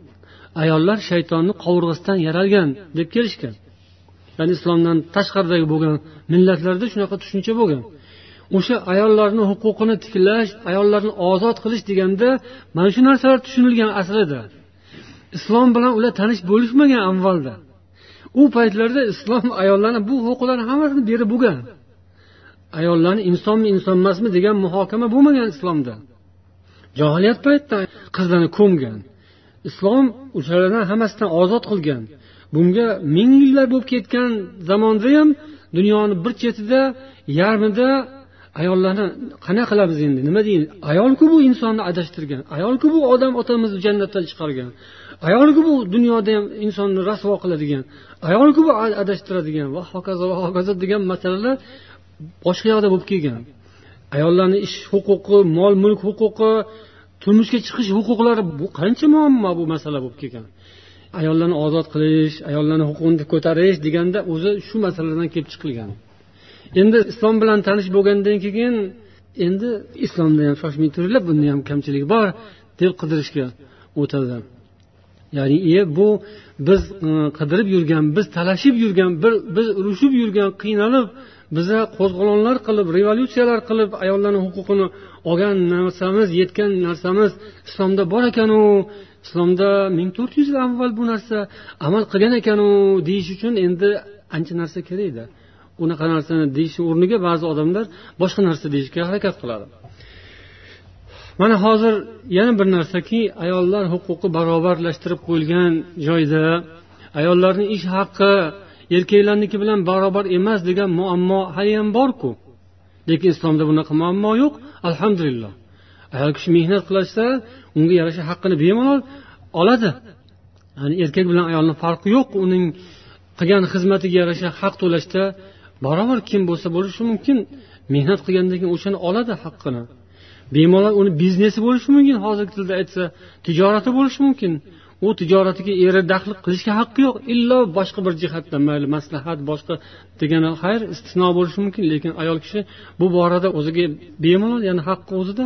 ayollar shaytonni qovurg'asidan yaralgan deb kelishgan. Ya'ni islomdan tashqaridagi bo'lgan millatlarda shunaqa tushuncha bo'lgan. O'sha ayollarni huquqini tiklash ayollarni ozod qilish deganda mana shu narsalar tushunilgan aslida islom bilan ular tanish bo'lishmagan avvalda. U paytlarda islom ayollarni bu huquqlarni hammasini berib bo'lgan. Ayollarni insonmi inson emasmi degan muhokama bo'lmagan islomda. Johiliyat paytida qizlarni ko'mgan. Islom o'shalardan hammasidan ozod qilgan. Bunga ming yillar bo'lib ketgan zamonda ham dunyoni bir chetida yarmida ayollarni qanaqa qilamiz endi? Nima deymiz ayolku bu insonni adashtirgan? Ayolku bu odam otamizni jannatdan chiqargan? Ayolku bu dunyoda ham insonni rasvo qiladigan? Ayolku bu adashtiradigan? Va hokazo va hokazo degan masalalar boshqa yoqda bo'lib kelgan. Ayollarni ish huquqi mol mulk huquqi turmushga chiqish huquqlari bu qancha muammo bu masala bo'lib kelgan? Ayollarni ozod qilish ayollarni huquqini ko'tarish deganda o'zi shu masaladan kelib chiqilgan. Endi islom bilan tanish bo'lgandan keyin endi islomda ham shoshmay turinglar bunda ham kamchilik bor deb qidirishga o'tadi ya'ni e bu biz e, qidirib yurgan biz talashib yurgan bir biz urushib yurgan qiynalib biza qo'zg'olonlar qilib revolyutsiyalar qilib ayollarni huquqini olgan narsamiz yetgan narsamiz islomda bor ekanu islomda ming to'rt yuz yil avval bu narsa amal qilgan ekanu deyish uchun endi ancha narsa kerakda unaqa narsani deyishni o'rniga ba'zi odamlar boshqa narsa deyishga harakat qiladi. Mana hozir yana bir narsaki ayollar huquqi barobarlashtirib qo'yilgan joyda ayollarni ish haqqi erkaklarniki bilan barobar emas degan muammo haliyam borku. Lekin islomda bunaqa muammo yo'q. Alhamdulillah. Ayol kishi mehnat qilsa unga yarasha haqqini bemalol oladi. Ya'ni erkak bilan ayolni farqi yo'q uning qilgan xizmatiga yarasha haq to'lashda barobar kim bo'lsa bo'lishi mumkin. Mehnat qilgandan keyin o'shani oladi haqqini. Bemalol uni biznesi bo'lishi mumkin hozirgi tilda aytsa tijorati bo'lishi mumkin. U tijoratiga eri daxl qilishga haqqi yo'q illo boshqa bir jihatdan mayli maslahat boshqa degani xayr istisno bo'lishi mumkin. Lekin ayol kishi bu borada o'ziga bemalol ya'ni haqqi o'zida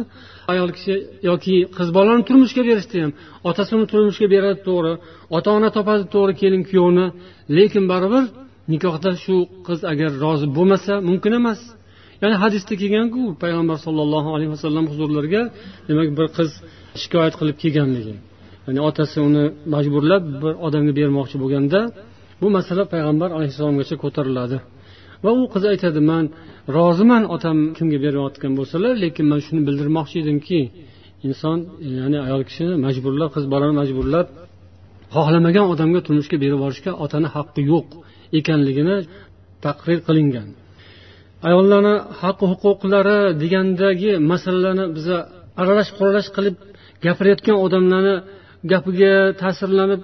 ayol kishi yoki qiz bolani turmushga berishda ham otasi uni turmushga beradi to'g'ri ota ona topadi to'g'ri kelin kuyovni. Lekin baribir nikohda shu qiz agar rozi bo'lmasa mumkin emas. Ya'ni hadisda kelganku payg'ambar sollallohu alayhi vasallam huzurlariga demak bir qiz shikoyat qilib kelganligi. Ya'ni otasi uni majburlab bir odamga bermoqchi bo'lganda bu masala payg'ambar alayhissalomgacha ko'tariladi. Va u qiz aytadi man roziman otam kimga berayotgan bo'lsalar lekin man shuni bildirmoqchi edimki inson ya'ni ayol kishini majburlab qiz bolani majburlab xohlamagan odamga turmushga berib yuborishga otani haqqi yo'q ekanligini taqrir qilingan. Ayollarni haqqi huquqlari degandagi masalalarni biza aralash quralash qilib gapirayotgan odamlarni gapiga ta'sirlanib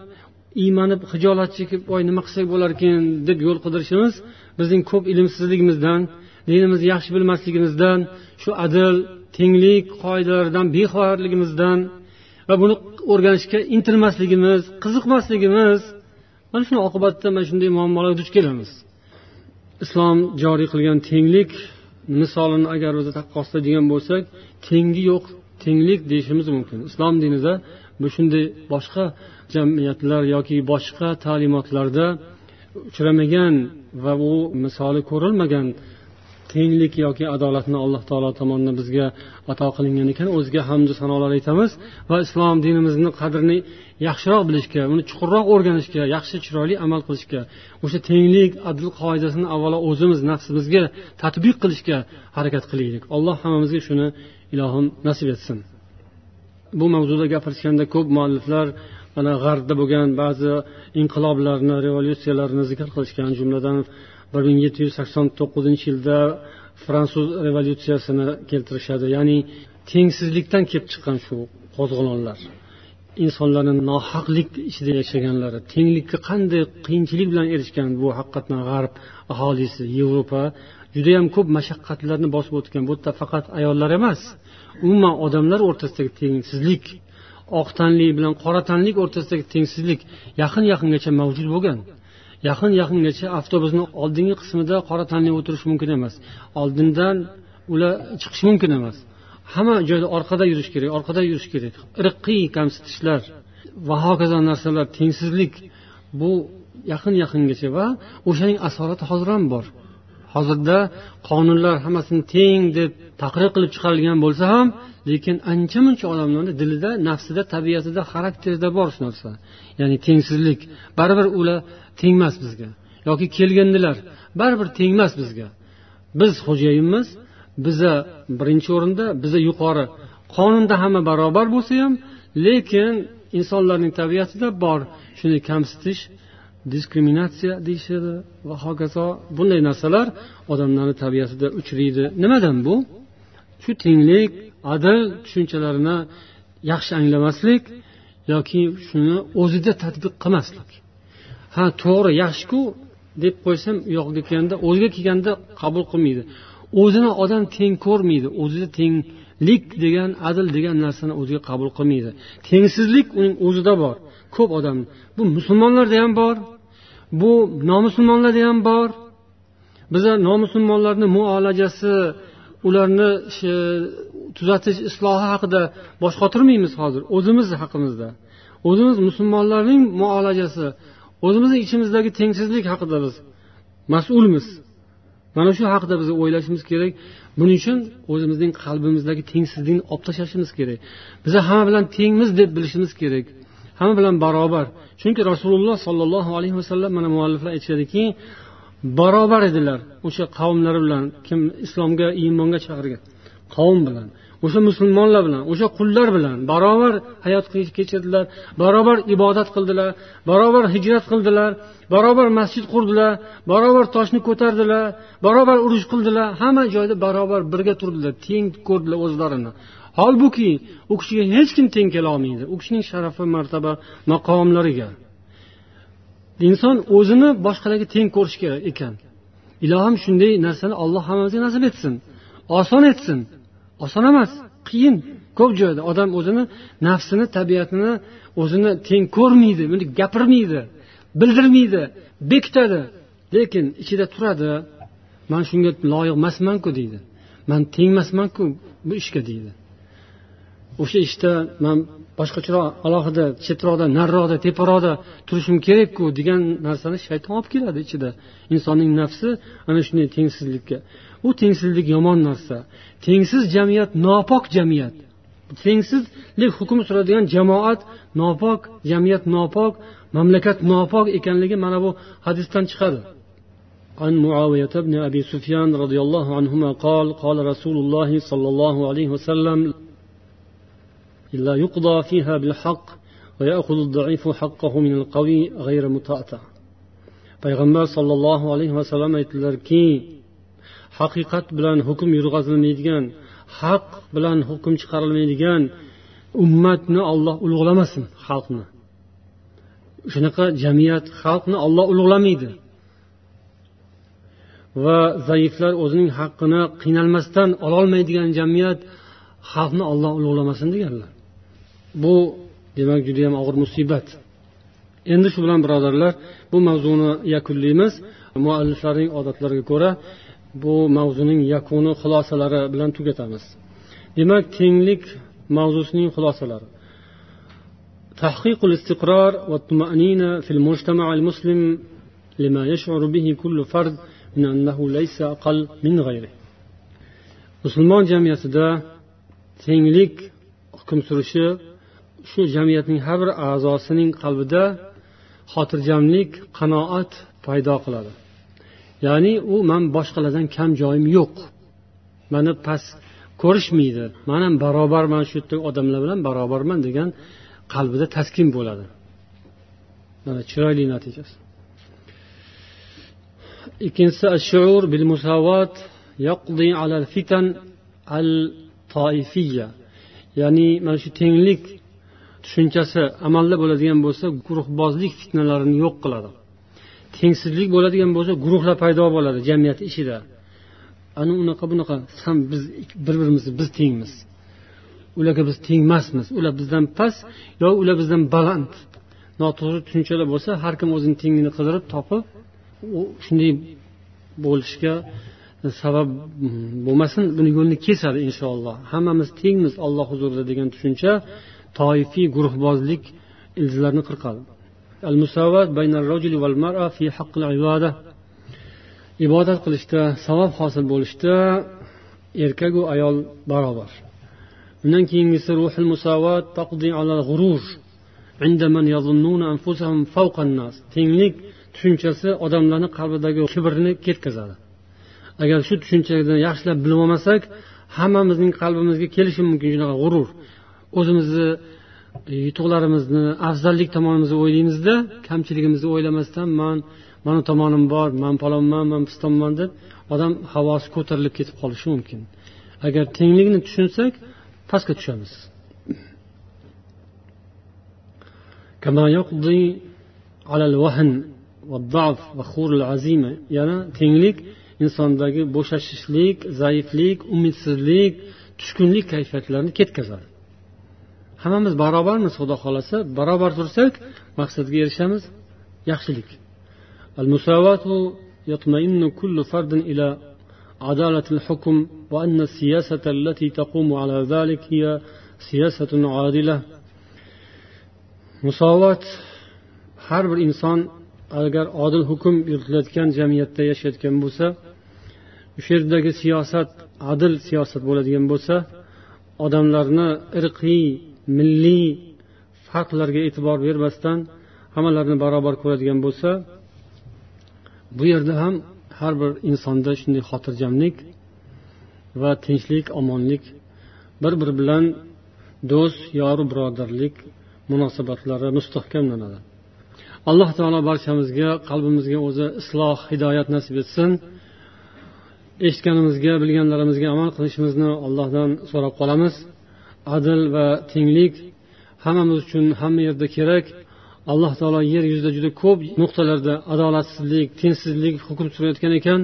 iymanib hijolat chekib voy nima qilsak bo'larkan deb yo'l qidirishimiz bizning ko'p ilmsizligimizdan dinimizni yaxshi bilmasligimizdan shu adil tenglik qoidalaridan bexabarligimizdan va buni o'rganishga intilmasligimiz qiziqmasligimiz mana shuni oqibatida mana shunday muammolarga duch kelamiz. Islom joriy qilgan tenglik misolini agar o'zi taqqoslaydigan bo'lsak tengi yo'q tenglik deyishimiz mumkin. Islom dinida shunday boshqa jamiyatlar yoki boshqa ta'limotlarda uchramagan va u misoli ko'rilmagan tenglik yoki adolatni alloh taolo tomonidan bizga ato qilingan ekan o'ziga hamdu sanolar aytamiz va islom dinimizni qadrini yaxshiroq bilishga uni chuqurroq o'rganishga yaxshi chiroyli amal qilishga o'sha tenglik adl qoidasini avvalo o'zimiz nafsimizga tadbiq qilishga harakat qilaylik alloh hammamizga shuni ilohim nasib etsin. Bu mavzuda gapirishganda ko'p mualliflar mana g'arbda bo'lgan ba'zi inqiloblarni revolyutsiyalarni zikr qilishgan jumladan bir ming yetti yuz sakson to'qqizinchi yilda fransuz revolyutsiyasini keltirishadi. Ya'ni tengsizlikdan kelib chiqqan shu qo'zg'olonlar. Insonlarni nohaqlik ichida yashaganlari tenglikka qanday qiyinchilik bilan erishgan bu haqiqatdan g'arb aholisi yevropa judayam ko'p mashaqqatlarni bosib o'tgan bu yerda faqat ayollar emas umuman odamlar o'rtasidagi tengsizlik oq tanlik bilan qora tanlik o'rtasidagi tengsizlik yaqin yaqingacha mavjud bo'lgan. Yaqin yaqingacha avtobusni oldingi qismida qora tanli o'tirish mumkin emas oldindan ular chiqishi mumkin emas. Hamma joyda orqada yurish kerak orqada yurish kerak. Irqiy kamsitishlar va hokazo narsalar tengsizlik bu yaqin yaqingacha va o'shaning asorati hozir ham bor. Hozirda qonunlar hammasini teng deb taqrir qilib chiqarilgan bo'lsa ham lekin ancha muncha odamlarni dilida nafsida tabiatida xarakterida bor shu narsa. Ya'ni tengsizlik. Baribir ular tengmas bizga. Yoki kelgandilar baribir tengmas bizga. Biz xo'jayinmiz biza birinchi o'rinda biza yuqori. Qonunda hamma barobar bo'lsa ham lekin insonlarning tabiatida bor shuni kamsitish diskriminatsiya deyishadi va hokazo bunday narsalar odamlarni tabiatida uchraydi. Nimadan bu? Shu tenglik adil tushunchalarini yaxshi anglamaslik yoki shuni o'zida tadbiq qilmaslik. Ha to'g'ri yaxshiku deb qo'ysam u yoqqa kelganda o'ziga kelganda qabul qilmaydi. O'zini odam teng ko'rmaydi o'zida tenglik degan adil degan narsani o'ziga qabul qilmaydi. Tengsizlik uning o'zida bor. Ko'p odam. Bu musulmonlarda ham bor bu nomusulmonlarda ham bor. Biza nomusulmonlarni muolajasi ularni e, tuzatish islohi haqida bosh qotirmaymiz hozir o'zimiz haqimizda. O'zimiz musulmonlarning muolajasi o'zimizni ichimizdagi tengsizlik haqida biz mas'ulmiz. Mana shu haqida biz o'ylashimiz kerak. Buning uchun o'zimizning qalbimizdagi tengsizlikni olib tashlashimiz kerak. Biza hamma bilan tengmiz deb bilishimiz kerak. Hamma bilan barobar. Chunki rasululloh sollallohu alayhi vasallam mana mualliflar aytishadiki barobar edilar o'sha qavmlari bilan kim islomga iymonga chaqirgan qavm bilan o'sha musulmonlar bilan o'sha qullar bilan barobar hayot kechirdilar barobar ibodat qildilar barobar hijrat qildilar barobar masjid qurdilar barobar toshni ko'tardilar barobar urush qildilar. Hamma joyda barobar birga turdilar teng ko'rdilar o'zlarini. Holbuki u kishiga hech kim teng kelolmaydi u kishining sharafi martaba maqomlariga. Inson o'zini boshqalarga teng ko'rishi kerak ekan. Ilohim shunday narsani alloh hammamizga nasib etsin. Oson etsin. Oson emas qiyin. Ko'p joyda odam o'zini nafsini tabiatini o'zini teng ko'rmaydi buni gapirmaydi bildirmaydi bekitadi lekin ichida turadi man shunga loyiq emasmanku deydi. Man tengmasmanku bu ishga deydi. o'sha ishda man boshqacharoq alohida chetroqda nariroqda teparoqda turishim kerakku degan narsani shayton olib keladi ichida insonning nafsi ana shunday tengsizlikka u tengsizlik yomon narsa tengsiz jamiyat nopok jamiyat tengsizlik hukm suradigan jamoat nopok jamiyat nopok mamlakat nopok ekanligi mana bu hadisdan chiqadi عن معاوية بن أبي سفيان رضي الله عنهما قال قال رسول الله صلى الله عليه وسلم إلا يقضى فيها بالحق ويأخذ الضعيف حقه من القوي غير متأتع payg'ambar sollallohu alayhi vasallam aytdilarki haqiqat bilan hukm yurg'azilmaydigan haq bilan hukm chiqarilmaydigan ummatni olloh ulug'lamasin xalqni shunaqa jamiyat xalqni olloh ulug'lamaydi va zaiflar o'zining haqqini qiynalmasdan ololmaydigan jamiyat xalqni olloh ulug'lamasin deganlar bu demak judayam og'ir musibat endi shu bilan birodarlar bu mavzuni yakunlaymiz mualliflarning odatlariga ko'ra bu mavzuning yakuni xulosalari bilan tugatamiz demak tenglik mavzusining xulosalari تحقيق الاستقرار والطمأنينة في المجتمع المسلم لما يشعر به كل فرد من أنه ليس أقل من غيره musulmon jamiyatida tenglik hukm surishi shu jamiyatning har bir a'zosining qalbida xotirjamlik qanoat paydo qiladi. Ya'ni u man boshqalardan kam joyim yo'q. Mani past ko'rishmaydi. Man ham barobarman shu yerdagi odamlar bilan barobarman degan qalbida taskin bo'ladi. Mana chiroyli natijasi. Ikkinchisi bil musavvat yaqdi ala fitan al toifiyya ya'ni mana shu tenglik tushunchasi amalda bo'ladigan bo'lsa guruhbozlik fitnalarini yo'q qiladi. Tengsizlik bo'ladigan bo'lsa guruhlar paydo bo'ladi jamiyat ichida ana unaqa bunaqa san biz bir birimizni biz tengmiz. Ularga biz teng emasmiz ular bizdan past yo ular bizdan baland. Noto'g'ri tushunchalar bo'lsa har kim o'zini tengini qidirib topib u shunday bo'lishga e, sabab bo'lmasin buni yo'lini kesadi inshaalloh. Hammamiz tengmiz olloh huzurida degan tushuncha toifiy guruhbozlik ildizlarini qirqadi. Al musavat val mar'a fi ibada. Ibodat qilishda savob hosil bo'lishda erkaku ayol barobar. Undan keyingisi ruhil musavat taqdi ala g'urur. Tenglik tushunchasi odamlarni qalbidagi kibrni ketkazadi. Agar shu tushunchani yaxshilab bilib olmasak hammamizning qalbimizga kelishi mumkin shunaqa g'urur. O'zimizni e, yutuqlarimizni afzallik tomonimizni o'ylaymizda kamchiligimizni o'ylamasdan man mani tomonim bor man palonman man pistonman deb odam havosi ko'tarilib ketib qolishi mumkin. Agar tenglikni tushunsak pastga tushamiz. Yana tenglik insondagi bo'shashishlik zaiflik umidsizlik tushkunlik kayfiyatlarini ketkazadi. hammamiz barobarmiz xudo xohlasa barobar tursak maqsadga erishamiz yaxshilik المساواة يطمئن كل فرد إلى عدالة الحكم وأن السياسة التي تقوم على ذلك هي سياسة عادلة musovat har bir inson agar odil hukm yuritilayotgan jamiyatda yashayotgan bo'lsa o'sha yerdagi siyosat adil siyosat bo'ladigan bo'lsa odamlarni irqiy milliy farqlarga e'tibor bermasdan hammalarini barobar ko'radigan bo'lsa bu yerda ham har bir insonda shunday xotirjamlik va tinchlik omonlik bir biri bilan do'st yoru birodarlik munosabatlari mustahkamlanadi. Alloh taolo barchamizga qalbimizga o'zi isloh hidoyat nasib etsin. Eshitganimizga bilganlarimizga amal qilishimizni allohdan so'rab qolamiz. Adil va tenglik hammamiz uchun hamma yerda kerak. Alloh taolo yer yuzida juda ko'p nuqtalarda adolatsizlik tengsizlik hukm surayotgan ekan.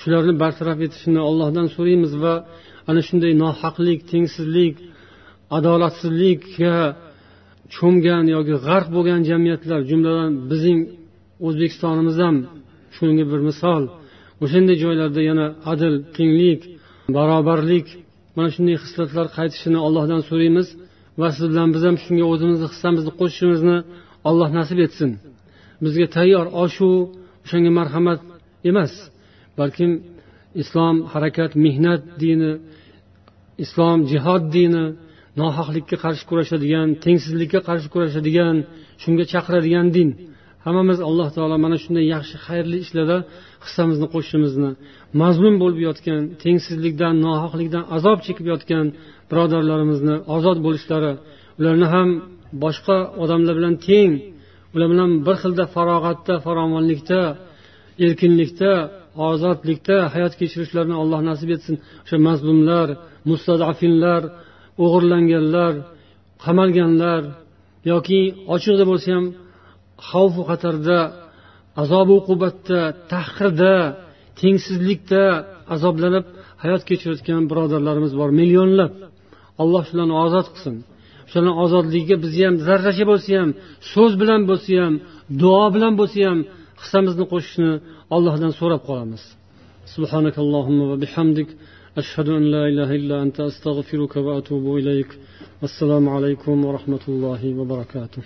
Shularni bartaraf etishini allohdan so'raymiz va ana shunday nohaqlik tengsizlik adolatsizlikka cho'mgan yoki g'arq bo'lgan jamiyatlar jumladan bizning o'zbekistonimiz ham shunga bir misol. O'shanday joylarda yana adil tenglik barobarlik mana shunday hislatlar qaytishini allohdan so'raymiz va siz bilan biz ham shunga o'zimizni hissamizni qo'shishimizni alloh nasib etsin. Bizga tayyor oshu o'shanga marhamat emas. Balkim islom harakat mehnat dini islom jihod dini nohaqlikka qarshi kurashadigan tengsizlikka qarshi kurashadigan shunga chaqiradigan din. Hammamiz alloh taolo mana shunday yaxshi xayrli ishlarda hissamizni qo'shishimizni mazlum bo'lib yotgan tengsizlikdan nohaqlikdan azob chekib yotgan birodarlarimizni ozod bo'lishlari ularni ham boshqa odamlar bilan teng ular bilan bir xilda farog'atda farovonlikda erkinlikda ozodlikda hayot kechirishlarini alloh nasib etsin. O'sha mazlumlar mustadafinlar o'g'irlanganlar qamalganlar yoki ochiqda bo'lsa ham xavfu xatarda azob uqubatda tahqirda tengsizlikda azoblanib hayot kechirayotgan birodarlarimiz bor millionlab alloh shularni ozod qilsin shularni ozodligiga bizni ham zarracha bo'lsa ham so'z bilan bo'lsa ham duo bilan bo'lsa ham hissamizni qo'shishni allohdan so'rab qolamiz سبحانك اللهم وبحمدك أشهد أن لا إله إلا أنت أستغفرك وأتوب إليك والسلام عليكم ورحمة الله وبركاته